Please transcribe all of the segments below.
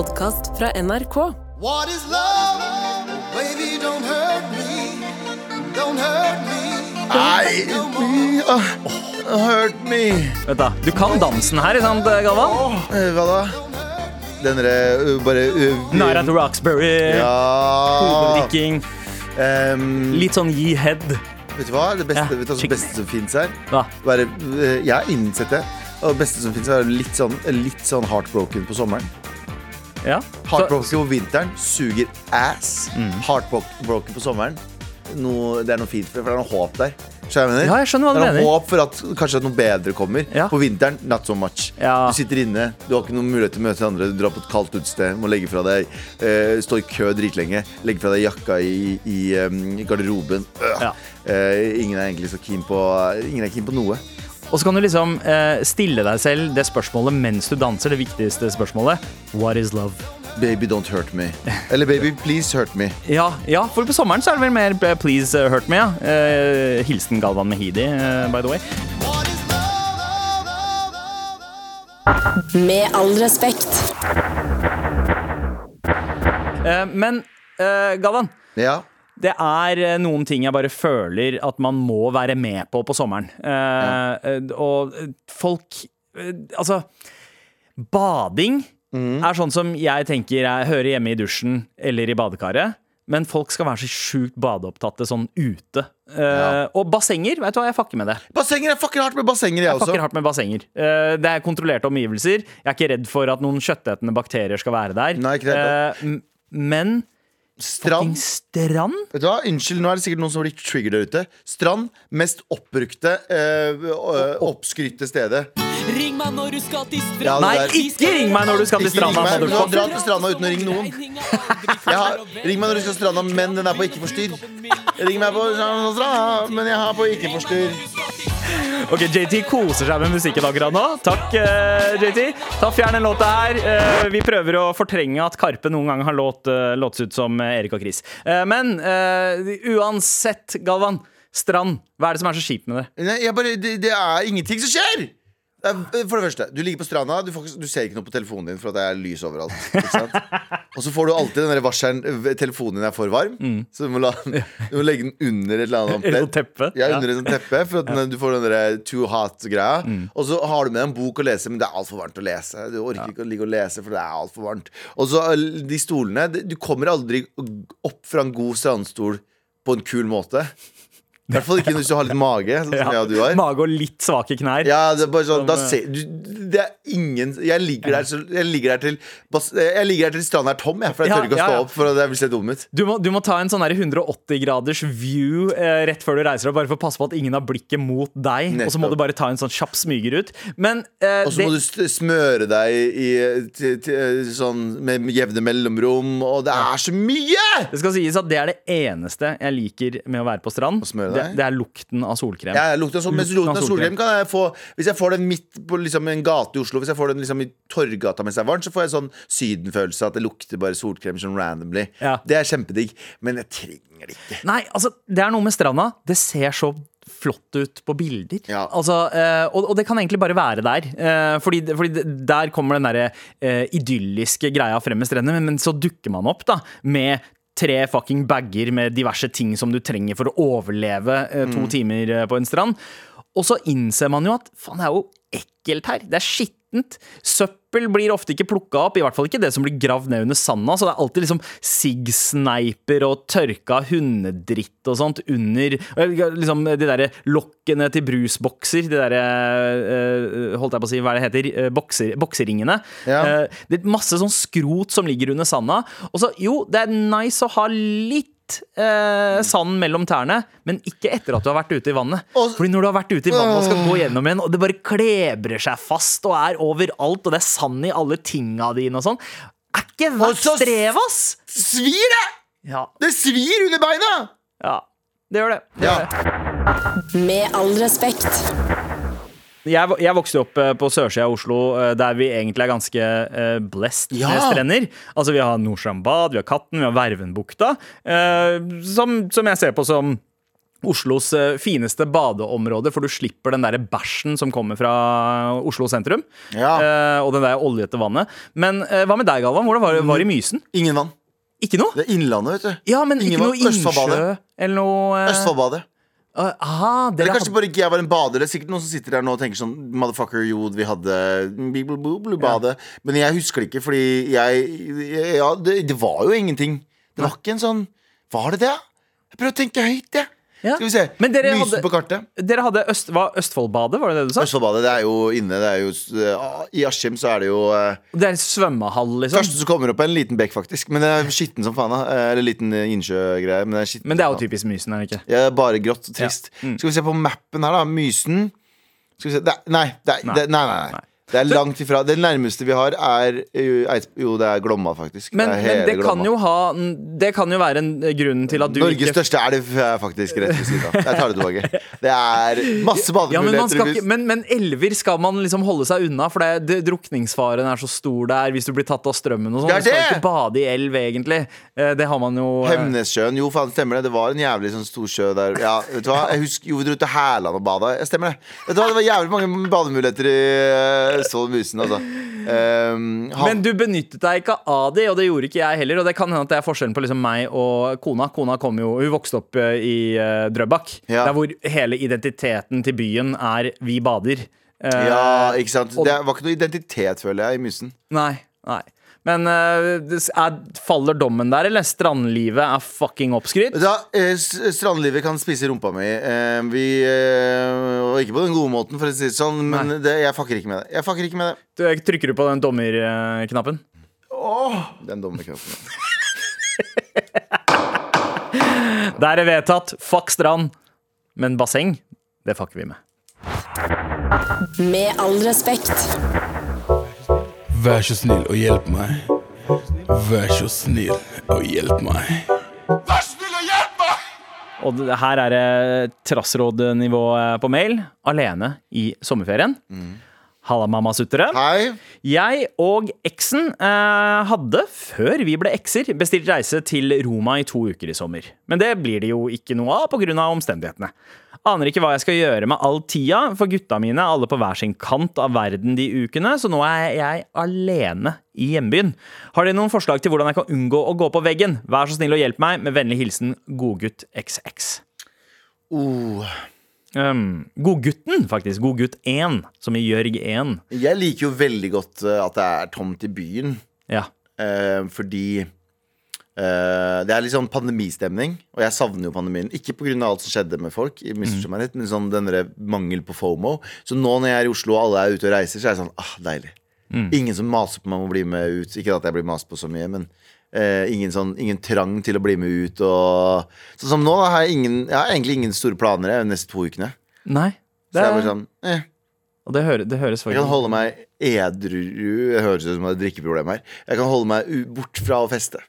podkast fra NRK. What is love? Baby, don't hurt me. Don't hurt me. Nei, ah, hurt me. Vent da, Du kan dansen her, ikke sant, Galvan? Eh, Hva da? Den derre uh, bare uh, Night at Roxbury, Ja hovedrikking, Um, litt sånn gi head. Vet du hva? Det beste, Ja, vet du hva beste som fins her? Hva? Bare, uh, jeg har innsett det. Og det beste som fins, er litt sånn, litt sånn heartbroken på sommeren. Ja. Heartbroken på vinteren suger ass. Mm. Heartbroken på sommeren noe, Det er noe fint, for det er noe håp der. Jeg mener? Ja, jeg skjønner hva du det er mener. noe håp for at kanskje at noe bedre kommer. Ja. På vinteren, not so much. Ja. Du sitter inne, du har ikke noen mulighet til å møte andre. Du drar på et kaldt utested, må legge fra deg uh, Stå i kø dritlenge, legge fra deg jakka i, i, um, garderoben. Uh. Eh, ingen er egentlig så keen på Ingen er keen på noe. Og så kan du liksom eh, stille deg selv det spørsmålet mens du danser, det viktigste spørsmålet. What is love? Baby, don't hurt me. Eller baby, please hurt me. Ja, ja, for på sommeren så er det vel mer eh, Please uh, Hurt Me, ja. Eh, hilsen Galvan Mehidi, eh, by the way. Med all respekt. Eh, men eh, Galvan, Ja. Det er eh, noen ting jeg bare føler at man må være med på på sommeren. Eh, eh, Og eh, folk Altså, bading er sånn som jeg tenker jeg hører hjemme i dusjen eller i badekaret. Men folk skal være så sjukt badeopptatte sånn ute. Uh, Ja. Og bassenger, vet du hva, jeg fucker med det. Bassenger, Jeg fucker hardt med bassenger, jeg, Jeg også. hardt med bassenger. uh, det er kontrollerte omgivelser. Jeg er ikke redd for at noen kjøttetende bakterier skal være der. Nei, ikke redd uh, men Strand. strand? Vet du hva? Unnskyld, nå er det sikkert noen som blir triggered der ute. Strand, mest oppbrukte, eh, øh, oppskrytte stedet. Ring meg når du skal til stranda. Ja, Nei, ikke ring meg når du skal til ring stranda. meg, du kan dra til stranda uten å ringe noen. Jeg har, ring meg når du skal til stranda, men den er på ikke forstyrr. Ring meg på stranda, men jeg har på ikke forstyrr. Ok, JT koser seg med musikken akkurat nå. Takk, uh, JT. Ta Fjern den låta her. Uh, vi prøver å fortrenge at Karpe noen gang har låt, uh, låts ut som eh, Erik og Chris. Eh, men eh, uansett, Galvan. Strand. Hva er det som er så kjipt med det? Nei, bare, det, det er ingenting som skjer! For det første, du ligger på stranda, du, får, du ser ikke noe på telefonen din for at det er lys overalt. Og så får du alltid den varselen telefonen din er for varm. Så du må, la, du må legge den under et eller annet noe teppe. Ja, under et teppe, for at ja. du får den der too hot-greia. Og så har du med en bok å lese, men det er altfor varmt å lese. Du orker ikke å ligge og lese, for det er altfor varmt. Og så øh, de stolene Du kommer aldri opp fra en god strandstol på en kul måte. I hvert fall ikke hvis du har litt mage, sånn som jeg og du har. Mage og litt svake knær. Ja, det er bare sånn, da eh, ser du Det er ingen Jeg ligger der, så, jeg ligger der til bas- Jeg ligger der til stranda er tom, jeg, for jeg Ja, tør ikke å ja, stå ja. opp. For det jeg vil se dum ut. Du må, du må ta en sånn der 180 graders view eh, rett før du reiser deg, bare for å passe på at ingen har blikket mot deg. Og så må Nettopp. du bare ta en sånn kjapp smyger ut. Men eh, Og så må du st- smøre deg i, til, til, sånn med jevne mellomrom, og det er så mye! det skal sies at det er det eneste jeg liker med å være på strand. smøre deg? Det er lukten av solkrem. Ja, lukten sånn, Lukten av lukten av solkrem kan jeg få Hvis jeg får den midt på liksom, en gate i Oslo, hvis jeg får den liksom, i Torgata mens det er varmt, så får jeg sånn sydenfølelse at det lukter bare solkrem sånn randomly. Ja. Det er kjempedigg, men jeg trenger det ikke. Nei, altså, det er noe med stranda. Det ser så flott ut på bilder. Ja. Altså, eh, og, det kan egentlig bare være der. Eh, fordi, fordi der kommer den derre eh, idylliske greia frem med strendene, men, men så dukker man opp da med tre fucking bager med diverse ting som du trenger for å overleve to to timer eh, på en strand. Og så innser man jo at faen, det er jo ekkelt her. Det er skittent. Søppel blir ofte ikke plukka opp, i hvert fall ikke det som blir gravd ned under sanda. Så det er alltid liksom siggsneiper og tørka hundedritt og sånt under eh, liksom de derre lokkene til brusbokser. De derre eh, Holdt jeg på å si, hva det heter? Eh, Bokser, bokseringene. Ja. Det er masse sånn skrot som ligger under sanda. Og så, jo, det er nice å ha litt eh, sand mellom tærne, men ikke etter at du har vært ute i vannet. Og- Fordi når du har vært ute i vannet og skal gå gjennom igjen, og det bare klebrer seg fast og er overalt, og det er sand i alle tinga dine og sånn, er ikke verdt strevet, ass! Svir det! Ja, Det svir under beina! ja. Det gjør det. det, Ja. gjør det. Med all respekt. Jeg, jeg vokste opp eh, på sørsida av Oslo, eh, der vi egentlig er ganske eh, blessed Ja. med strender. Altså Vi har Nordstrand bad, vi har Katten, vi har Vervenbukta, eh, som, som jeg ser på som Oslos fineste badeområde, for du slipper den der bæsjen som kommer fra Oslo sentrum. Ja. eh, og den der oljete vannet. Men hva med deg, Galvan? Hvordan var det var i Mysen? Ingen vann. Ikke noe? Det er Innlandet, vet du. Ja, men Ingen ikke noe innsjø eller noe Østfoldbadet. Ah, Aha, Eller kanskje hadde- bare ikke jeg var en bader. Det er sikkert noen som sitter der nå og tenker sånn Motherfucker, jo, vi hadde Bibel-badet. Men jeg husker det ikke, fordi jeg Ja, det, det var jo ingenting. Det var ikke en sånn Var det det? Jeg prøver å tenke høyt, jeg. Ja. Skal vi se. Men dere Mysen hadde- på kartet. Dere hadde Øst, hva, Østfoldbadet, var det det du sa? Østfoldbadet, det er jo inne. Det er jo uh, I Askim så er det jo uh, Det er en svømmehall, liksom? Første som kommer opp, er en liten bekk, faktisk. Men det er skitten som faen. Eh, Eller liten eh, innsjøgreie. Men det Men det er jo typisk Mysen, er det ikke? Ja, bare grått og trist. Ja. Mm. Skal vi se på mappen her, da. Mysen. Skal vi se det nei, det Nei. Det, nei, nei, nei. Det er langt ifra. Det nærmeste vi har, er uh, Jo, det er Glomma, faktisk. Men, det, men det kan jo ha Det kan jo være en grunn til at du Norges ikke største elv er faktisk rett ved siden av. Jeg tar det tilbake. Det er masse ja, men, bademuligheter. ikke, Mysen. men, men elver skal man liksom holde seg unna, for det, det, drukningsfaren er så stor der hvis du blir tatt av strømmen og sånn. Du skal ikke bade i elv, egentlig. Eh, Det har man jo eh, Hemnessjøen. Jo, faen, stemmer det. Det var en jævlig sånn stor sjø der. Ja, vet du hva? Jeg husker jo vi dro til Hærland og bada. Ja, stemmer det. Vet du hva? Det var jævlig mange bademuligheter i Østfold Musen, altså. Um, Men du benyttet deg ikke av de, og det gjorde ikke jeg heller. Og det kan hende at det er forskjellen på liksom meg og kona. Kona kom jo, hun vokste opp eh, i uh, Drøbak, Ja. der hvor hele identiteten til byen er 'vi bader'. Uh, Ja, ikke sant. og- Det var ikke noe identitet, føler jeg, i Musen. Nei. nei Men eh, er, faller dommen der, eller? Strandlivet er fucking oppskrytt? Da, eh, strandlivet kan spise rumpa mi. Eh, vi eh, Og ikke på den gode måten, for å si det sånn, men det, jeg fucker ikke med det. Jeg fucker ikke med det. Du, trykker du på den dommerknappen? Den dommerknappen. Der er vedtatt. Fuck strand. Men basseng, det fucker vi med. Med all respekt. Vær så snill og hjelp meg. Vær så snill og hjelp meg. Vær så snill Og hjelp meg! det, her er det trassrådnivå eh, på mail. Alene i sommerferien. Halla, mammasuttere. Hei. Jeg og eksen eh, hadde, før vi ble ekser, bestilt reise til Roma i to uker i sommer. Men det blir det jo ikke noe av pga. omstendighetene. Aner ikke hva jeg skal gjøre med all tida, for gutta mine er alle på hver sin kant av verden de ukene, så nå er jeg alene i hjembyen. Har dere noen forslag til hvordan jeg kan unngå å gå på veggen? Vær så snill og hjelp meg, med vennlig hilsen Godgutt XX. Oh. Um, Godgutten, faktisk. Godgutt 1, som i Jørg 1. Jeg liker jo veldig godt eh, at det er tomt i byen, Ja. uh, fordi eh, det er litt sånn pandemistemning, og jeg savner jo pandemien. Ikke pga. alt som skjedde med folk, i misforstå meg men sånn denne mangel på FOMO. Så nå når jeg er i Oslo og alle er ute og reiser, så er det sånn ah, deilig. Ingen som maser på meg om å bli med ut. Ikke at jeg blir mast på så mye, men uh, ingen, sånn, ingen trang til å bli med ut. Og, sånn som nå da, har jeg, ingen, jeg har egentlig ingen store planer jeg, de neste to ukene. Nei. Så Det, jeg er bare sånn eh, og det, hører, det høres Jeg kan holde meg edru Det høres ut som jeg har drikkeproblem her. Jeg kan holde meg bort fra å feste.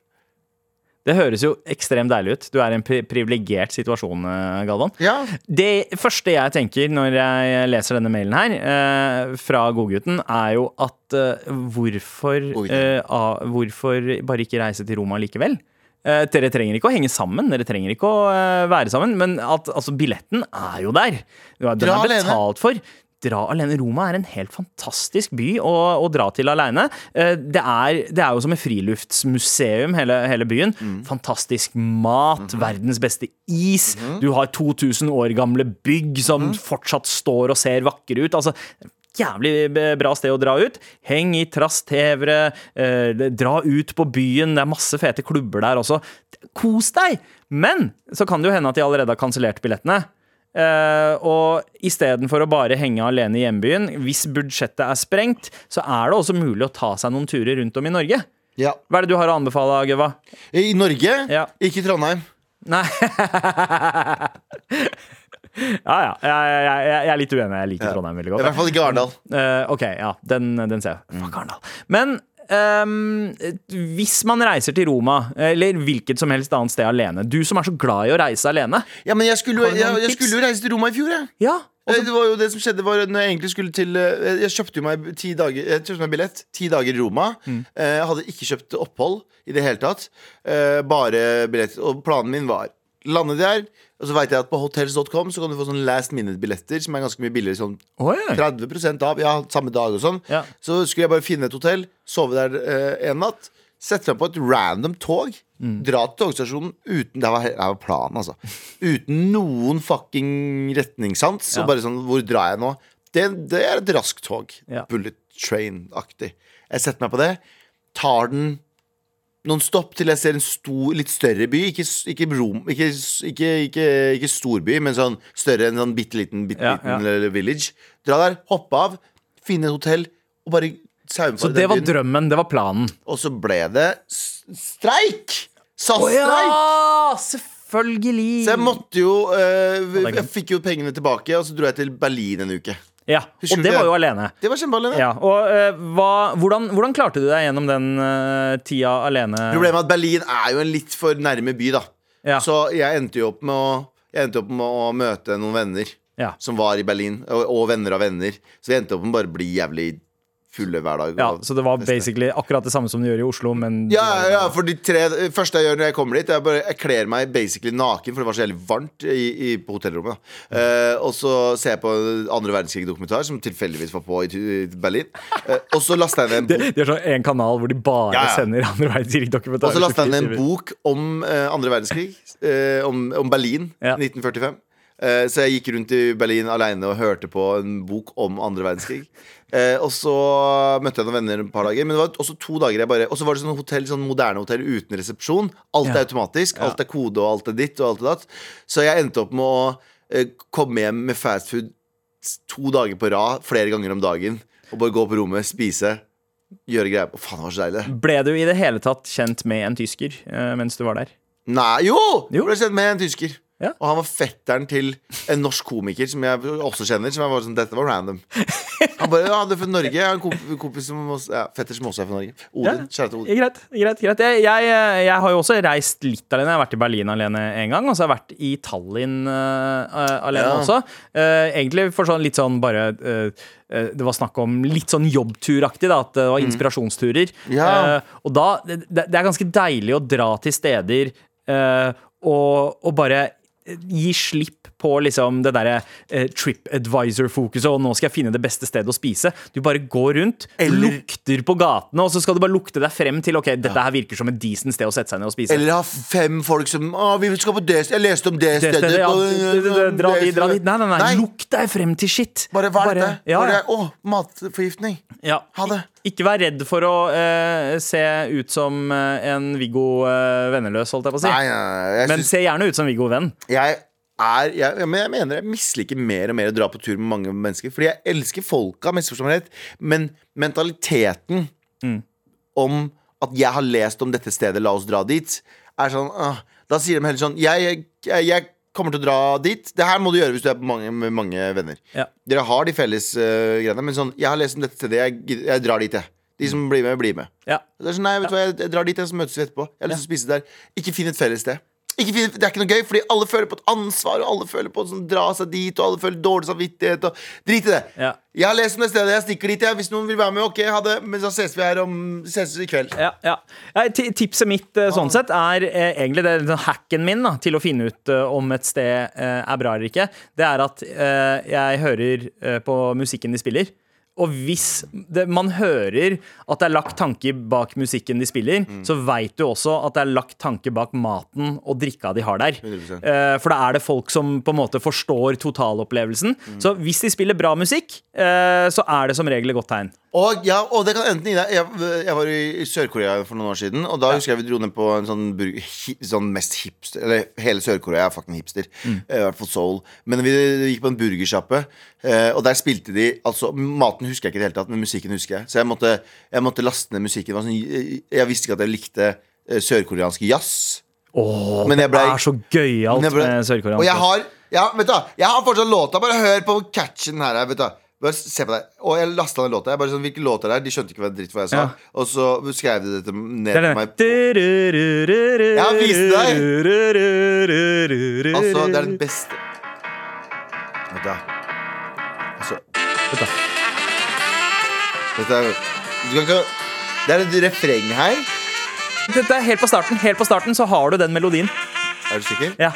Det høres jo ekstremt deilig ut. Du er i en pri privilegert situasjon, eh, Galvan. Ja, Det første jeg tenker når jeg leser denne mailen her, eh, fra godgutten, er jo at eh, hvorfor, eh, ah, hvorfor bare ikke reise til Roma likevel? Eh, dere trenger ikke å henge sammen, dere trenger ikke å eh, være sammen, men at, altså, billetten er jo der. Den Dra er alene. betalt for. Dra alene. Roma er en helt fantastisk by å, å dra til alene. Eh, Det er, det er jo som et friluftsmuseum, hele, hele byen. Mm. Fantastisk mat, Mhm. verdens beste is. Du har 2000 år gamle bygg som Mhm. fortsatt står og ser vakre ut. Altså, Jævlig bra sted å dra ut. Heng i Trastevere, eh, dra ut på byen. Det er masse fete klubber der også. Kos deg! Men så kan det jo hende at de allerede har kansellert billettene. Eh, og istedenfor å bare henge alene i hjembyen, hvis budsjettet er sprengt, så er det også mulig å ta seg noen turer rundt om i Norge. ja. Hva er det du har å anbefale, Gøva? I Norge, Ja. ikke i Trondheim. Nei Ja, ja. Jeg, jeg, jeg, jeg er litt uenig. Jeg liker Trondheim veldig I hvert fall ikke Arendal. Uh, ok, ja, den, den ser jeg. Fuck Arendal. Men ehm, hvis man reiser til Roma, eller hvilket som helst annet sted alene Du som er så glad i å reise alene. Ja, men jeg skulle, jeg, jeg skulle jo reise til Roma i fjor, jeg. Ja, Eh, Det var jo det som skjedde var Når jeg egentlig skulle til eh, Jeg kjøpte jo meg ti dager Jeg kjøpte meg billett Ti dager i Roma Mm. Jeg hadde ikke kjøpt opphold I det hele tatt Eh, Bare billett Og planen min var lande de der, og så vet jeg at på hotels.com så kan du få sånn last minute-billetter som er ganske mye billigere. Sånn Oi. 30 av, ja, samme dag og sånn. Ja. Så skulle jeg bare finne et hotell, sove der eh, en natt, sette meg på et random tog, Mm. dra til togstasjonen uten Det var, det var planen, altså. Uten noen fucking retningssans. Ja. Og bare sånn, hvor drar jeg nå? Det, det er et raskt tog. Ja. Bullet train-aktig. Jeg setter meg på det, tar den noen stopp til jeg ser en stor, litt større by. Ikke, ikke, Rom, ikke, ikke, storby, men sånn større enn sånn bitte liten, bitte Ja, liten ja. eh, village. Dra der, hoppe av, finne et hotell og bare saume Så det var byen. drømmen. Det var planen. Og så ble det streik! SAS-streik! ja! Selvfølgelig! Så jeg måtte jo er Jeg fikk jo pengene tilbake, og så dro jeg til Berlin en uke. Ja, Husker Og det det? var jo alene. Det var kjempealene. Ja, og uh, hva, hvordan, hvordan klarte du deg gjennom den uh, tida alene? Problemet er at Berlin er jo en litt for nærme by, da. Ja. Så jeg endte jo opp med å Jeg endte opp med å møte noen venner Ja. som var i Berlin, og, og venner av venner. Så vi endte opp med bare å bli jævlig fulle hver dag. Ja, så det var basically akkurat det samme som du gjør i Oslo, men ja, ja, for de tre første jeg gjør når jeg kommer dit, jeg, bare, jeg kler meg basically naken, for det var så jævlig varmt i, i, på hotellrommet. Mm. Uh, og så ser jeg på andre verdenskrig-dokumentar, som tilfeldigvis var på i, i Berlin. Uh, og så lasta jeg ned en bok. De har sånn en kanal hvor de bare Ja, ja. sender andre Og verdenskrig-dokumentarer. så lasta jeg ned en bok om uh, andre verdenskrig, om, om Berlin Ja. 1945. Eh, så jeg gikk rundt i Berlin aleine og hørte på en bok om andre verdenskrig. Eh, og så møtte jeg noen venner et par dager. Men det var også to dager jeg bare Og så var det sånn hotell, sånn moderne hotell uten resepsjon. Alt er automatisk. Alt er kode, og alt er ditt og alt er datt. Så jeg endte opp med å eh, komme hjem med fastfood to dager på rad, flere ganger om dagen. Og bare gå på rommet, spise, gjøre greier. Å, faen, det var så deilig. Ble du i det hele tatt kjent med en tysker eh, mens du var der? Nei, jo! Jo. Ble kjent med en tysker. Ja. Og han var fetteren til en norsk komiker som jeg også kjenner. Som jeg var sånn, Dette var random. Han bare Ja, det er fra Norge. Jeg har en komp- kompis som også, ja, fetter som også er fra Norge. Odin. Kjære til Odin. Greit. greit, greit. Jeg, jeg, jeg har jo også reist litt alene. Jeg har vært i Berlin alene en gang, og så har jeg vært i Tallinn uh, alene Ja. også. Uh, egentlig for sånn litt sånn bare eh, eh, Det var snakk om litt sånn jobbturaktig, da. At det var inspirasjonsturer. Mm. Ja. Uh, og da det, det er ganske deilig å dra til steder uh, og, og bare gi slipp på liksom det derre eh, TripAdvisor-fokuset, og nå skal jeg finne det beste stedet å spise. Du bare går rundt, Eller- lukter på gatene, og så skal du bare lukte deg frem til Ok, dette her virker som et decent sted å sette seg ned og spise. Eller ha fem folk som Å, vi skal på det Jeg leste om det, det stedet. stedet, ja, dra dit, dra dit. Nei, nei, nei, Nei. lukt deg frem til shit. Bare hva er det? ja, ja. Å, matforgiftning. Ja. Ha det. Ikke vær redd for å eh, se ut som eh, en Viggo eh, venneløs, holdt jeg på å si. Nei, nei, nei. Men synes, se gjerne ut som Viggo venn. jeg er jeg, ja, jeg mener jeg misliker mer og mer å dra på tur med mange mennesker. Fordi jeg elsker folka, men mentaliteten Mm. om at jeg har lest om dette stedet, la oss dra dit, er sånn ah, Da sier de heller sånn jeg, jeg, jeg kommer til å dra dit. Det her må du gjøre hvis du er mange, med mange venner. Ja. Dere har de felles uh, greiene, men sånn Jeg har lest om dette stedet, jeg, drar dit, jeg. De som blir med, blir med. Ja. Det er sånn, nei, vet du hva, jeg, jeg drar dit, jeg, så møtes vi etterpå. Jeg har lyst til å spise der. Ikke finn et felles sted. Ikke det er ikke noe gøy, fordi alle føler på et ansvar, og alle føler på å sånn, dra seg dit, og alle føler dårlig samvittighet. Og, drit i det. Ja. Jeg har lest om det stedet, jeg stikker dit. Jeg. Hvis noen vil være med, ok, ha det. Men så ses vi her om Ses i kveld. Ja, ja. Tipset mitt eh, sånn sett er eh, egentlig det, den hacken min da, til å finne ut eh, om et sted er bra eller ikke. Det er at jeg hører på musikken de spiller. Og hvis det, man hører at det er lagt tanke bak musikken de spiller, så veit du også at det er lagt tanke bak maten og drikka de har der. 100%. Eh, for da er det folk som på en måte forstår totalopplevelsen. Så hvis de spiller bra musikk, uh, så er det som regel et godt tegn. Og, ja, og det kan enten gi deg jeg, jeg var i Sør-Korea for noen år siden, og da husker jeg vi dro ned på en sånn, hi, sånn mest hipster Eller hele Sør-Korea er fucking hipster. Mm. eh, I hvert fall Seoul. Men vi gikk på en burgersjappe, uh, og der spilte de Altså, maten husker jeg ikke i det hele tatt, men musikken husker jeg. Så jeg måtte, jeg måtte laste ned musikken. Sånn, jeg, visste ikke at jeg likte eh, sørkoreansk jazz. Åh, Men jeg det er så gøyalt med sørkoreansk. Og jeg har, ja, vet du, jeg har fortsatt låta. Bare hør på catchen her. Vet du. Bare se på deg. Og jeg lasta ned låta. Jeg bare sånn, Hvilke låter det er? De skjønte ikke hva dritt hva jeg sa. Ja. Og så skrev de dette ned Det til meg. Jeg har vist deg. Altså, det er den beste Vent, da. Altså Vent da. Dette er, du kan ikke, det er et refreng her. Dette er helt på starten. Helt på starten så har du den melodien. Er du sikker? Ja.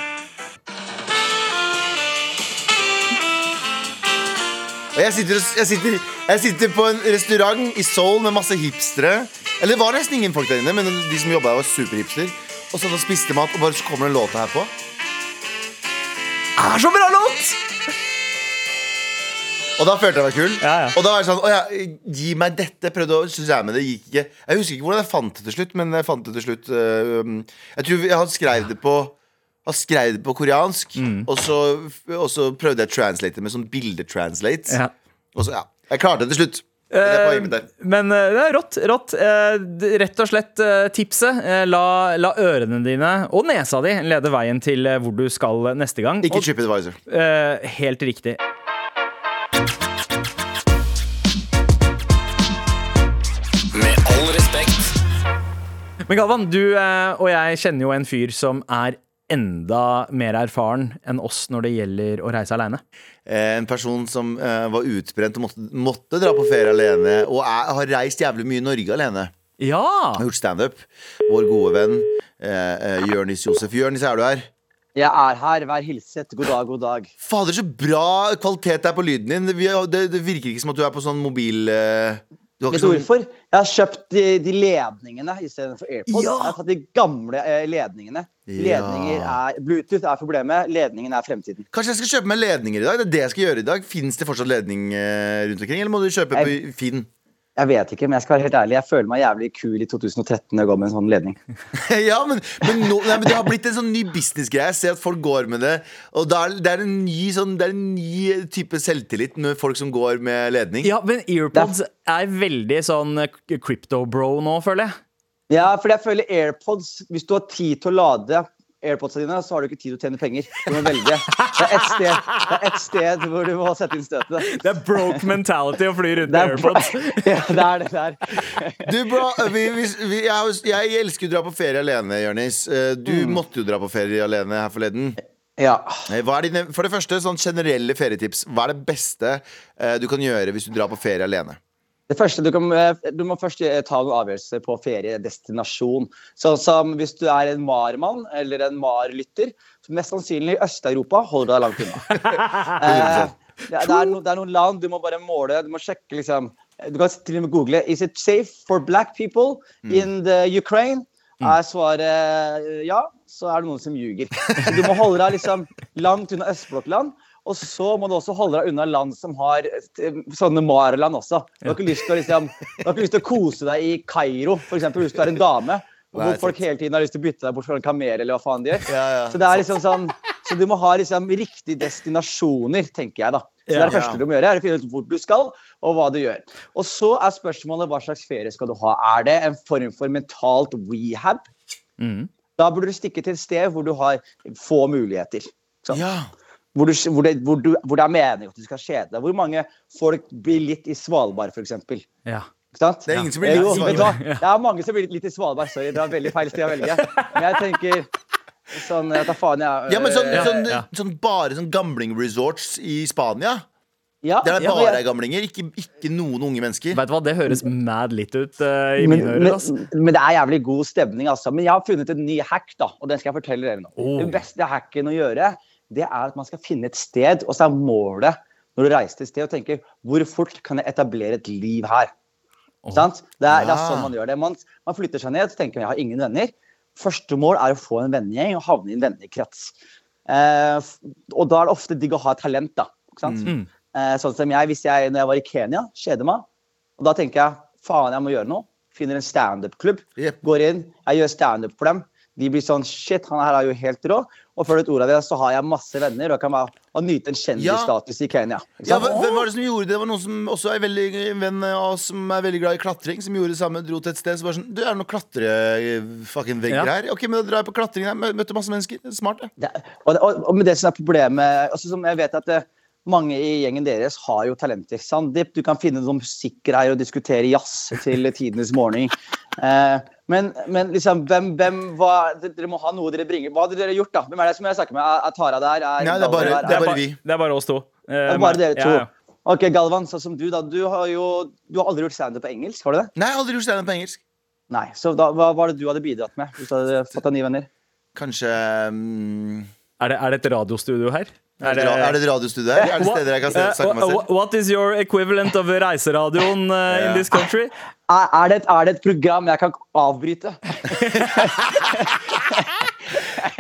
Og jeg sitter, jeg, sitter, jeg sitter på en restaurant i Seoul med masse hipstere. Eller det var nesten ingen folk der inne, men de som jobba her var superhipster. Og så spiste mat, og bare så kommer det en låta her på. Er så bra låt! Og da følte jeg meg kul. Ja, ja. Og da var jeg sånn Å ja, gi meg dette. Prøvde å jamme det, gikk ikke. Jeg husker ikke hvordan jeg fant det til slutt, men jeg fant det til slutt øh, Jeg tror jeg hadde skrevet det på han skrev det på koreansk, Mm. og, så, og så prøvde jeg å translate det med sånn bildetranslate. Ja. Og så, ja. Jeg klarte det til slutt. Det der. Men eh, det er rått. rått. Eh, rett og slett eh, tipset. eh, la, la ørene dine og nesa di lede veien til eh, hvor du skal neste gang. Ikke chip TripAdvisor. eh, helt riktig. Men Galvan, du eh, og jeg kjenner jo en fyr som er enda mer erfaren enn oss når det gjelder å reise aleine. Eh, En person som eh, var utbrent og måtte, måtte dra på ferie alene, og er, har reist jævlig mye i Norge alene. Ja! Har gjort standup. Vår gode venn eh, Jørnis Josef. Jørnis, er du her? Jeg er her. Vær hilset. God dag, god dag. Fader, så bra kvalitet det er på lyden din. Det, Det, det virker ikke som at du er på sånn mobil eh, Vet du hvorfor? Jeg har kjøpt de, de ledningene istedenfor AirPods. Ja. Jeg har tatt de gamle eh, ledningene. Ledninger er, Bluetooth er problemet. Ledningen er fremtiden. Kanskje jeg skal kjøpe meg ledninger i dag? Det er det jeg skal gjøre i dag. Fins det fortsatt ledning eh, rundt omkring, eller må du kjøpe på Finn? Jeg vet ikke, men jeg skal være helt ærlig. Jeg føler meg jævlig kul i 2013 når jeg går med en sånn ledning. ja, men, men, nå, nei, men det har blitt en sånn ny businessgreie. Jeg ser at folk går med det. Og det er, det er, en, ny, sånn, det er en ny type selvtillit med folk som går med ledning. Ja, men earpods er veldig sånn eh, crypto-bro nå, føler jeg. Ja, for jeg føler AirPods Hvis du har tid til å lade AirPodsene dine, så har du ikke tid til å tjene penger. Du må velge. Det er ett sted, det ett sted hvor du må sette inn støtet. Det er broke mentality å fly rundt med airpods. ja, det er det der. Du, bro, vi, vi, vi, jeg, jeg elsker å dra på ferie alene, Jørnis. Du Du måtte jo dra på ferie alene her forleden. Ja. Eh, Hva er dine, for det første, sånn generelle ferietips. Hva er det beste eh, du kan gjøre hvis du drar på ferie alene? Det første, du, kan, eh, du må først eh, ta noen avgjørelser på feriedestinasjon. Sånn som hvis du er en MAR-mann eller en MAR-lytter, så mest sannsynlig i Øst-Europa, hold deg langt unna. Eh, det, er, no, det er noen land du må bare måle, du må sjekke liksom Du kan til og med google Is it safe for black people in the Ukraine? Er svaret eh, ja, så er det noen som ljuger. Du må holde deg liksom langt unna østblokkland. Og så må du også holde deg unna land som har eh, sånne Mar-land også. Du har ikke lyst til å, liksom, du har ikke lyst til å kose deg i Kairo, f.eks. hvis du er en dame. Nei, Hvor folk hele tiden har lyst til å bytte deg bort fra en kamer, eller hva faen de gjør. Ja, ja, så det er liksom sånn Så du må ha liksom riktige destinasjoner, tenker jeg, da. Så det er det første du må gjøre, er å finne ut hvor du skal, og hva du gjør. Og så er spørsmålet hva slags ferie skal du ha. Er det en form for mentalt rehab? Mm. Da burde du stikke til et sted hvor du har få muligheter. Så, Ja. Hvor, du, hvor, det, hvor, du, hvor det er meningen at du skal kjede deg. Hvor mange folk blir litt i Svalbard, f.eks. Ja. Ikke sant? Det er ingen som blir Eh, litt i jo, Svalbard. hva? Det er mange som blir litt i Svalbard. Sorry, det var veldig feil sted å velge. Men jeg tenker sånn jeg tar faen, jeg. Ja, men sånn, eh, sånn, ja. sånn bare sånn gambling-resorts i Spania. ja, det er bare ja, er gamlinger, ikke, ikke noen unge mennesker. Vet du hva, det høres mad litt ut uh, i men, mine ører. Altså. men det er jævlig god stemning, altså. Men jeg har funnet en ny hack, da, og den skal jeg fortelle dere nå. Oh. Den beste hacken å gjøre, det er at man skal finne et sted, og så er målet når du reiser til et sted, og tenker hvor fort kan jeg etablere et liv her? Sant? Det, er, det er sånn man gjør det. Man, man flytter seg ned, og tenker jeg har ingen venner. Første mål er å få en vennegjeng og havne i en vennekrets. Eh, og da er det ofte digg å ha talent, da. Mm. Eh, sånn som jeg, hvis jeg, når jeg var i Kenya, kjeder meg. Og da tenker jeg faen, jeg må gjøre noe. Finner en standup-klubb. yep. Går inn, jeg gjør standup for dem. De blir sånn shit, han her er jo helt rå. Og før du vet ordet av det, så har jeg masse venner og kan bare og nyte en kjendisstatus i Kenya. Ja, hvem var det som gjorde det? Det var noen som også er veldig en venn av oss som er veldig glad i klatring, som gjorde det samme. Dro til et sted som var sånn Du, er det noen klatre-fucking-vegger Ja. her? Ok, men da drar jeg på klatring her. Møtte masse mennesker. Er Smart, det. Det, og, og, og med det som er problemet altså som Jeg vet at det, mange i gjengen deres har jo talenter. Sandeep, du kan finne noen musikkgreier og diskutere jazz til tidenes morgen. Eh, men, men liksom, hvem, hvem hva, Dere må ha noe dere bringer. Hva hadde dere gjort, da? Hvem er det som jeg snakker med? Er, er Tara der? Er Nei, det er bare- der? det er bare vi. Det er bare oss to. Eh, det er bare dere to. Ja, ja. Ok, Galvan, sånn som du, da. Du har jo du har aldri gjort standup på engelsk, har du det? Nei, aldri gjort standup på engelsk. Nei. Så da, hva var det du hadde bidratt med? Hvis du hadde fått deg nye venner? Kanskje um... Er, det, er det et radiostudio her? Er det, er det et radiostudio her? Er det steder jeg kan se- snakke meg Uh, selv? what is your equivalent of reiseradioen uh, in this country? Er, det et, er det et program jeg kan avbryte?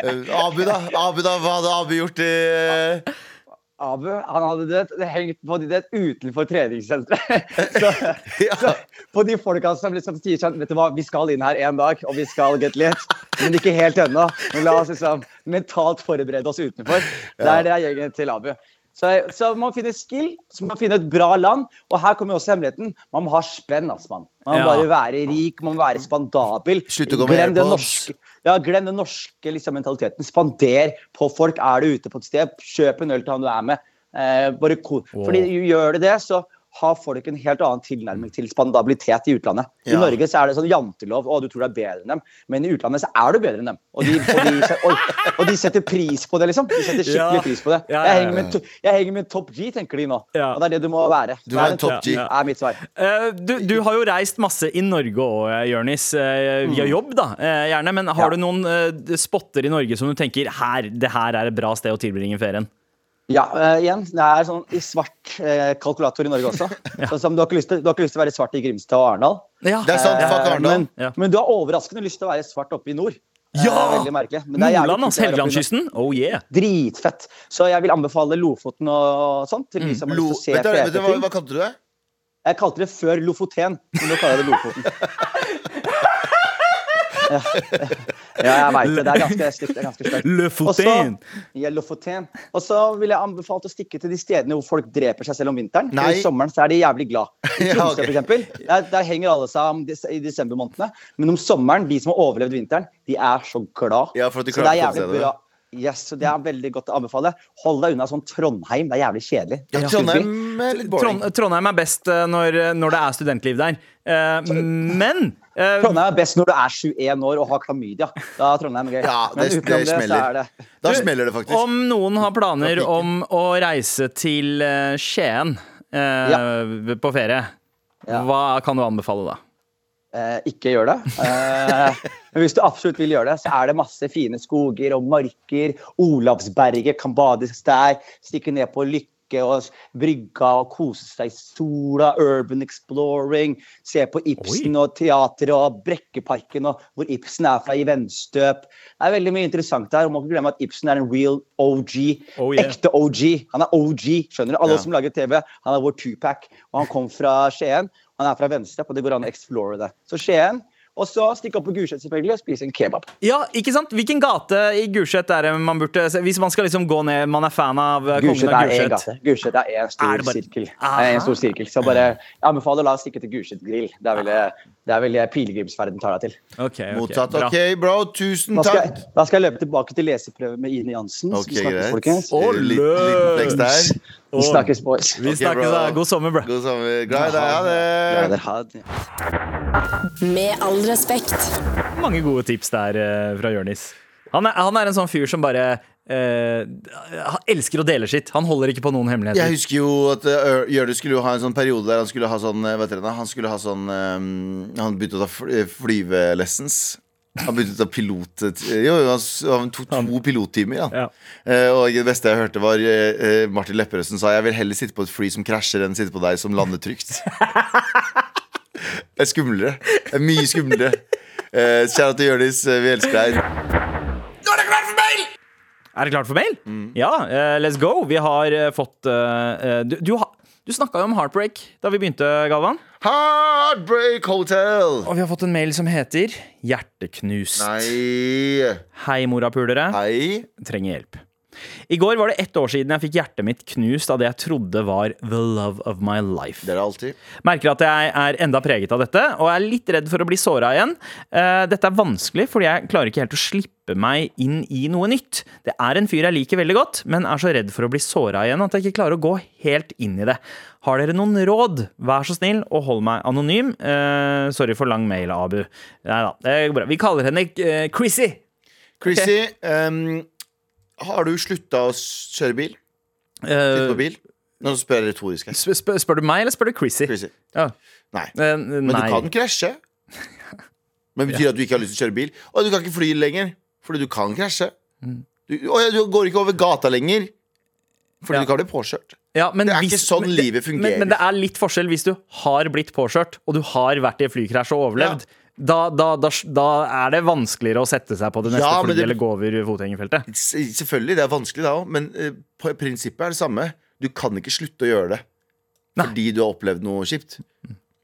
Eh, Abu, da? Abu da, Hva hadde Abu gjort i eh, Abu han hadde det, det hengt på det utenfor treningssenteret. Så, Ja. så på de folka som liksom sier sånn Vet du hva, vi skal inn her en dag, og vi skal get lit. Men ikke helt ennå. Men la oss liksom mentalt forberede oss utenfor. Det er det er gjengen til Abu. Så, så man finner skill, så man finner et bra land. Og her kommer også hemmeligheten. Man må ha spenn, altså, mann. Man må Ja. bare være rik, man må være spandabel. Slutt å gå med Glem norske, ja, glem den norske liksom, mentaliteten. Spander på folk. Er du ute på et sted, kjøp en øl til han du er med. Eh, bare ko Fordi gjør du det, så har folk en helt annen tilnærming til spandabilitet i utlandet. I Ja. Norge så er det sånn jantelov, og du tror du er bedre enn dem. Men i utlandet så er du bedre enn dem. Og de, og de, og, og de setter pris på det, liksom. De setter skikkelig Ja. pris på det. Jeg henger med, jeg henger med Top G, tenker de nå. Ja. Og det er det du må være. Du er en Vær Top G. er mitt svar. Uh, du, du har jo reist masse i Norge òg, Jørnis. Uh, via jobb, da, uh, gjerne. Men har Mm. Du noen spotter i Norge som du tenker her, det her er et bra sted å tilbringe ferien? Ja, uh, igjen, det er sånn i svart uh, kalkulator i Norge også. Sånn som du har, ikke lyst til, du har ikke lyst til å være svart i Grimstad og Arendal. Ja. Det er sant, Eh, fuck Arendal. Men, Ja. men du har overraskende lyst til å være svart oppe i nord. Ja! Nordland, altså. Helgelandskysten. Oh yeah. Dritfett. Så jeg vil anbefale Lofoten og sånt til de som har Lo, lyst til å se hva, hva kalte du det? Jeg kalte det før Lofoten, men nå kaller jeg det Lofoten. Ja, ja jeg veit det. Det er ganske stygt. Ganske stygt. Le. Ja, Lofoten. Og så vil jeg anbefale å stikke til de stedene hvor folk dreper seg selv om vinteren. For I sommeren så er de jævlig glad. I Ja, okay. for eksempel. Der, der henger alle seg i desembermånedene. Men om sommeren, de som har overlevd vinteren, de er så glad. Ja, for at de så det er jævlig bra. Yes, så Det er veldig godt å anbefale. Hold deg unna sånn Trondheim. Det er jævlig kjedelig. Ja, Trondheim er litt boring. Trond, Trondheim er best uh, når, når det er studentliv der. Uh, men uh, Trondheim er best når du er 21 år og har klamydia. Da er Trondheim gøy. Ja, Men det- utenom det så smeller. er det Da smeller det faktisk. om noen har planer om å reise til Skien uh, på ferie, Ja. hva kan du anbefale da? eh, ikke gjør det. Eh, men hvis du absolutt vil gjøre det, så er det masse fine skoger og marker. Olavsberget kan bades der. Stikke ned på Lykke og brygga og kose seg i sola. Urban exploring. Se på Ibsen og teatret og Brekkeparken og hvor Ibsen er fra i vennstøp. Det er veldig mye interessant der. og må ikke glemme at Ibsen er en real OG. Oh, yeah. Ekte OG. Han er OG, skjønner du? Alle Ja. som lager TV. Han er vår Tupac. Og han kom fra Skien. Han er fra Venstre, og det går an å explore det. Så Skien. Og så stikke opp på Gulset selvfølgelig og spise en kebab. Ja, ikke sant? Hvilken gate i Gulset er det man burde se? Hvis man skal liksom gå ned, man er fan av uh, Gulset kongen av er Gulset. gate. Gulset er én Er stor det bare- sirkel. Det er en stor sirkel. Så bare jeg anbefaler å la oss stikke til Gulset grill. Det er vel det er vel det pilegrimsferden tar deg til. Okay, okay. Mottatt. bra. OK, bro. Tusen Da skal, takk. jeg, da skal jeg løpe tilbake til leseprøve med Ine Jansen. Okay, vi snakkes, folkens. Og der. Vi snakkes, boys. Vi snakkes, da. God sommer, bro. God sommer. Glad i deg. Ha det. dere har det. Med all respekt. Mange gode tips der eh, fra Jørnis. Han er, han er en sånn fyr som bare eh, Han elsker å dele sitt. Han holder ikke på noen hemmeligheter. Jeg husker jo at uh, Jørgen skulle jo ha en sånn periode der han skulle ha sånn uh, Vet dere? Han skulle ha sånn um, Han begynte å ta fly- flyvelessons. Han begynte å ta pilot... Jo, han tok to pilottimer. Ja. Ja. Uh, og det beste jeg hørte, var uh, Martin Lepperøsen sa Jeg vil heller sitte på et fly som krasjer, enn sitte på deg som lander trygt. det er skumlere. Det er mye skumlere. Uh, Kjære til Jørnis, eh, vi elsker deg. Nå Er det klart for mail? Mm. Ja, uh, let's go. Vi har uh, fått eh, Du, du, ha- du snakka jo om heartbreak da vi begynte, Galvan. Heartbreak Hotel! Og vi har fått en mail som heter Hjerteknust. Nei. Hei, morapulere. Hei. Trenger hjelp. I går var det ett år siden jeg fikk hjertet mitt knust av det jeg trodde var the love of my life. Det er det alltid. Merker at jeg er enda preget av dette, og er litt redd for å bli såra igjen. Dette er vanskelig, fordi jeg klarer ikke helt å slippe meg inn i noe nytt. Det er en fyr jeg liker veldig godt, men er så redd for å bli såra igjen at jeg ikke klarer å gå helt inn i det. Har dere noen råd? Vær så snill og hold meg anonym. Eh, sorry for lang mail, Abu. Nei da, det går bra. Vi kaller henne uh, Chrissy. Chrissy, ehm, har du slutta å kjøre bil? Sitte på Eh, bil? Nå spør jeg retorisk. her. sp sp spør du meg, eller spør du Chrissy? Chrissy. Ja. Nei. Eh, Men du kan krasje. Men betyr det at du ikke har lyst til å kjøre bil? Og du kan ikke fly lenger, fordi du kan krasje. Mm. Du, du går ikke over gata lenger. Fordi Ja. du kan bli påkjørt. Ja, men Det er hvis- ikke sånn men livet fungerer. Men, men det er litt forskjell hvis du har blitt påkjørt, og du har vært i flykrasj og overlevd. Da, da, da, da er det vanskeligere å sette seg på det neste Ja, flyet eller gå over fotgjengerfeltet. Selvfølgelig, det er vanskelig da òg, men uh, på- prinsippet er det samme. Du kan ikke slutte å gjøre det fordi du har opplevd noe kjipt.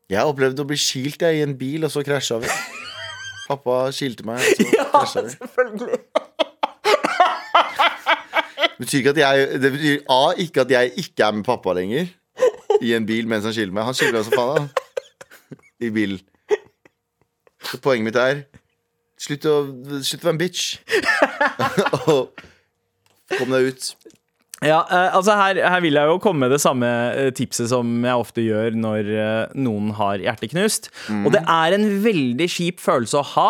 Jeg har opplevd å bli kilt jeg, i en bil, og så krasja vi. Pappa kilte meg, så krasja selvfølgelig. Det betyr ikke at jeg Det betyr A, ikke at jeg ikke er med pappa lenger i en bil mens han skiller meg. Han skiller meg som faen, han. I bilen. Så poenget mitt er Slutt å, slutt å være en bitch. og kom deg ut. Ja, eh, altså her, her vil jeg jo komme med det samme eh, tipset som jeg ofte gjør når eh, noen har hjerteknust. Og det er en veldig kjip følelse å ha.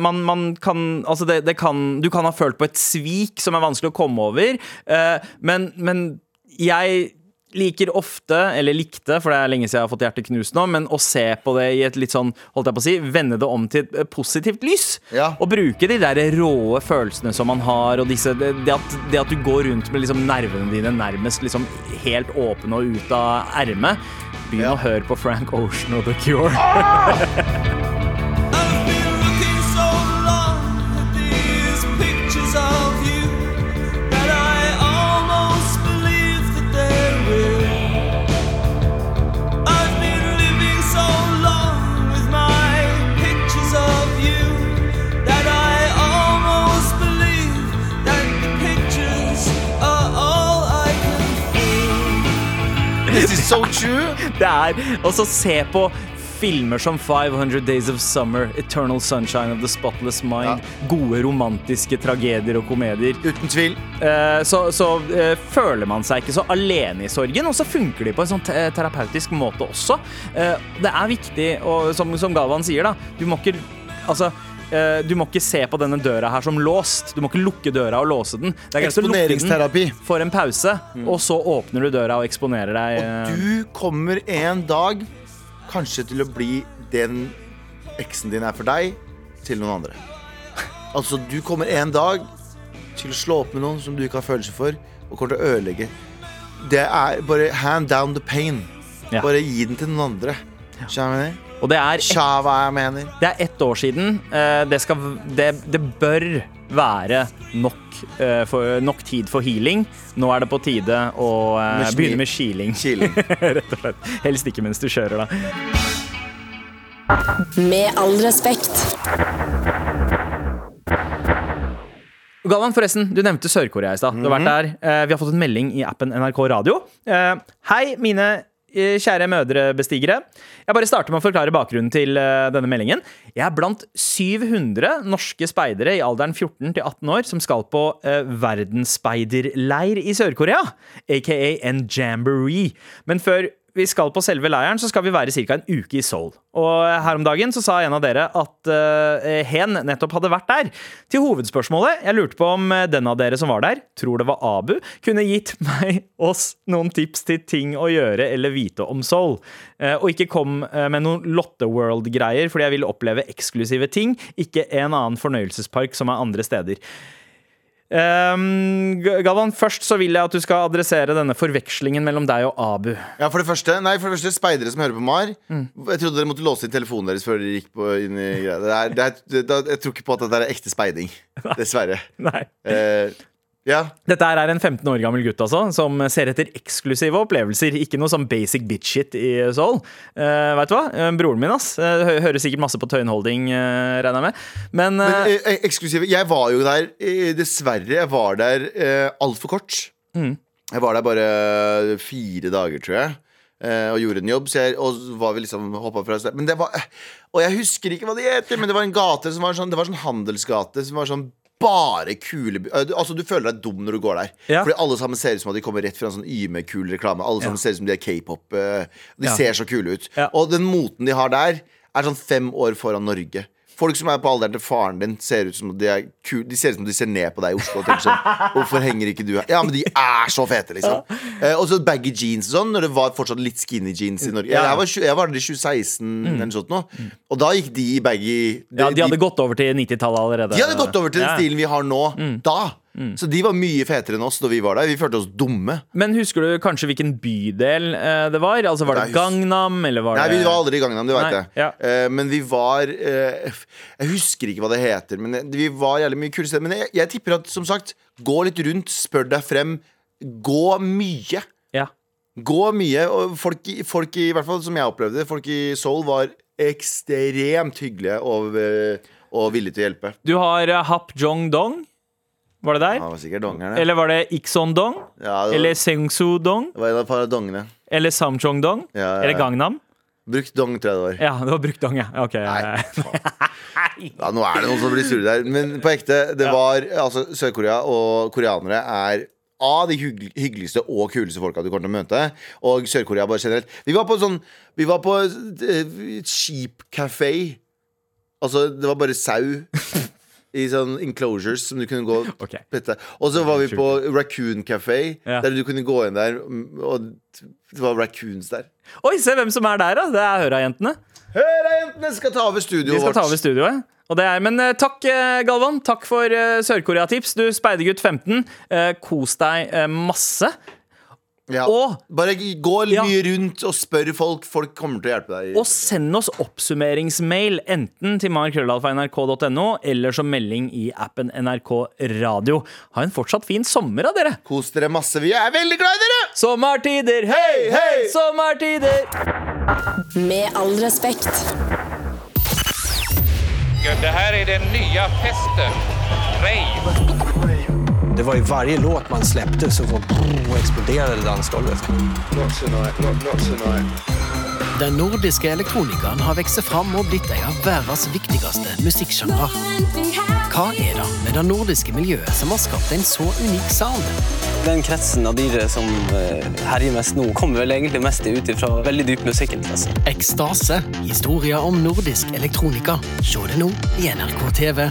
Man, man kan, altså det, det kan, du kan ha følt på et svik som er vanskelig å komme over, men, men jeg liker ofte, eller likte, for det er lenge siden jeg har fått hjertet knust nå, men å se på det i et litt sånn, holdt jeg på å si, vende det om til et positivt lys. Ja. Og bruke de der råe følelsene som man har, og disse, det, at, det at du går rundt med liksom nervene dine nærmest liksom helt åpne og ut av ermet. Begynn Ja. å høre på Frank Ocean og The Cure. I've so true. Det er også se på filmer som 500 Days of Summer, Eternal Sunshine of the Spotless Mind, gode romantiske tragedier og komedier. Uten tvil. Eh, så, så eh, føler man seg ikke så alene i sorgen, og så funker de på en sånn te terapeutisk måte også. Eh, det er viktig, og som, som Galvan sier, da, du må ikke Altså eh, du må ikke se på denne døra her som låst. Du må ikke lukke døra og låse den. Det er greit å lukke den Eksponeringsterapi. for en pause, og så åpner du døra og eksponerer deg. Og Du kommer en dag kanskje til å bli den eksen din er for deg, til noen andre. Altså, du kommer en dag til å slå opp med noen som du ikke har følelser for, og kommer til å ødelegge. Det er bare hand down the pain. Ja. Bare gi den til noen andre. Skjønner du? Og det er du hva jeg mener? Det er ett år siden. Eh, Det, skal, det, det bør være nok, eh, for, nok tid for healing. Nå er det på tide å eh, Med begynne med kiling. Kiling. Rett og slett. Helst ikke mens du kjører, da. Med all respekt. Galvan, forresten, du nevnte Sør-Korea i stad. Du har vært der. Eh, Vi har fått en melding i appen NRK Radio. Eh, Hei, mine kjære mødrebestigere. Jeg bare starter med å forklare bakgrunnen til eh, denne meldingen. Jeg er blant 700 norske speidere i alderen 14 til 18 år som skal på eh, verdensspeiderleir i Sør-Korea, aka en jamboree. Men før vi skal på selve leiren, så skal vi være ca. en uke i Seoul. Og her om dagen så sa en av dere at uh, hen nettopp hadde vært der. Til hovedspørsmålet, jeg lurte på om eh, den av dere som var der, tror det var Abu, kunne gitt meg, oss, noen tips til ting å gjøre eller vite om Seoul. Uh, og ikke kom uh, med noen Lotte World-greier, fordi jeg vil oppleve eksklusive ting, ikke en annen fornøyelsespark som er andre steder. Um, Galvan, først så vil jeg at du skal adressere denne forvekslingen mellom deg og Abu. Ja, for det første, nei, for det første speidere som hører på MAR. Jeg trodde dere måtte låse inn telefonen deres før dere gikk på inn i greia. Det det det jeg tror ikke på at det er ekte speiding. Dessverre. Nei. Eh, ja. Dette her er en 15 år gammel gutt altså, som ser etter eksklusive opplevelser. Ikke noe sånn basic bitch-shit i Seoul. Uh, vet du hva? Eh, broren min ass, eh, hø- hører sikkert masse på tøyenholding, uh, regner jeg med. Men, Men eh, eh, eh, eksklusive Jeg var jo der, eh, dessverre. Jeg var der uh, altfor kort. Jeg var der bare fire dager, tror jeg. eh, og gjorde en jobb, så jeg, og var vi liksom hoppa fra. Men det var eh, Og jeg husker ikke hva det heter, men det var en gate som var sånn Det var sånn handelsgate som var sånn bare kule Altså Du føler deg dum når du går der. Ja. Fordi alle sammen ser ut som at de kommer rett fra en sånn Yme-kul reklame. Alle sammen ser ut som de er k-pop. De Ja. ser så kule ut. Ja. Og den moten de har der, er sånn fem år foran Norge. Folk som er på alderen til faren din, ser ut som de er ku De ser ut som de ser ned på deg i Oslo. Sånn, Hvorfor henger ikke du her? Ja, men de er så fete, liksom. Eh, og så baggy jeans og sånn, når det var fortsatt litt skinny jeans i Norge. Ja. Jeg, var, jeg var der i 2016 eller noe sånt nå. Og da gikk de i baggy ja, de hadde gått over til 90-tallet allerede. de hadde gått over til den Ja. stilen vi har nå. Da. Så de var mye fetere enn oss da vi var der. Vi følte oss dumme. Men husker du kanskje hvilken bydel eh, det var? Altså Var det Nei, Gangnam, eller var Nei, det vi var aldri i Gangnam, det vet Nei, jeg. ja. Eh, men vi var eh, Jeg husker ikke hva det heter, men vi var jævlig mye kule steder. Men jeg, jeg tipper at, som sagt, gå litt rundt, spør deg frem. Gå mye. Ja. Gå mye. Og folk, folk i, i hvert fall som jeg opplevde, folk i Seoul var ekstremt hyggelige og, eh, og villige til å hjelpe. Du har eh, Hap Jong Dong. Var det der? det var sikkert dongeren. ja. Eller var det Ikson Dong? Ja, det var- Eller Sengsu Dong? Det var en av par av dongene. Eller Samchong Dong? Ja, ja, ja. Eller Gangnam? Brukt dong, tror jeg det var. Ja, det var brukt dong, ja. Ok, Nei, faen. Ja, nå er det noen som blir sure der. Men på ekte, det var altså Sør-Korea og koreanere er av de hyggeligste og kuleste folka du kommer til å møte. Og Sør-Korea bare generelt. Vi var på sånn Vi var på et cheap skipkafé. Altså, det var bare sau. I sånn enclosures som du kunne gå og Ok. pette. Og så var vi på Raccoon Café, Ja. der du kunne gå inn der, og det var raccoons der. Oi, se hvem som er der, da! Det er Høra-jentene. Høra-jentene skal ta over studioet vårt. De skal ta over studioet. Er, men eh, takk, eh, Galvan. Takk for eh, Sør-Korea-tips. Du speidergutt 15. Eh, kos deg masse. Ja. Og- Bare gå Ja. mye rundt og spør folk. Folk kommer til å hjelpe deg. Og send oss oppsummeringsmail enten til markrøllalfa.nrk.no eller som melding i appen NRK Radio. Ha en fortsatt fin sommer, da, dere. Kos dere masse. Vi er veldig glad i dere! Sommertider, hei, hei! Sommertider! Med all respekt. Det her er den nye festen. Rave. Det var ju varje låt man släppte så var och exploderade dansgolvet. Den nordiske elektronikeren har vokst fram og blitt en av verdens viktigste musikksjangre. Hva er det med det nordiske miljøet som har skapt en så unik sound? Den kretsen av DJ som eh, herjer mest nå, kommer vel egentlig mest ut fra veldig dyp musikkinteresse. Ekstase. Historier om nordisk elektronika. Se det nå i NRK TV.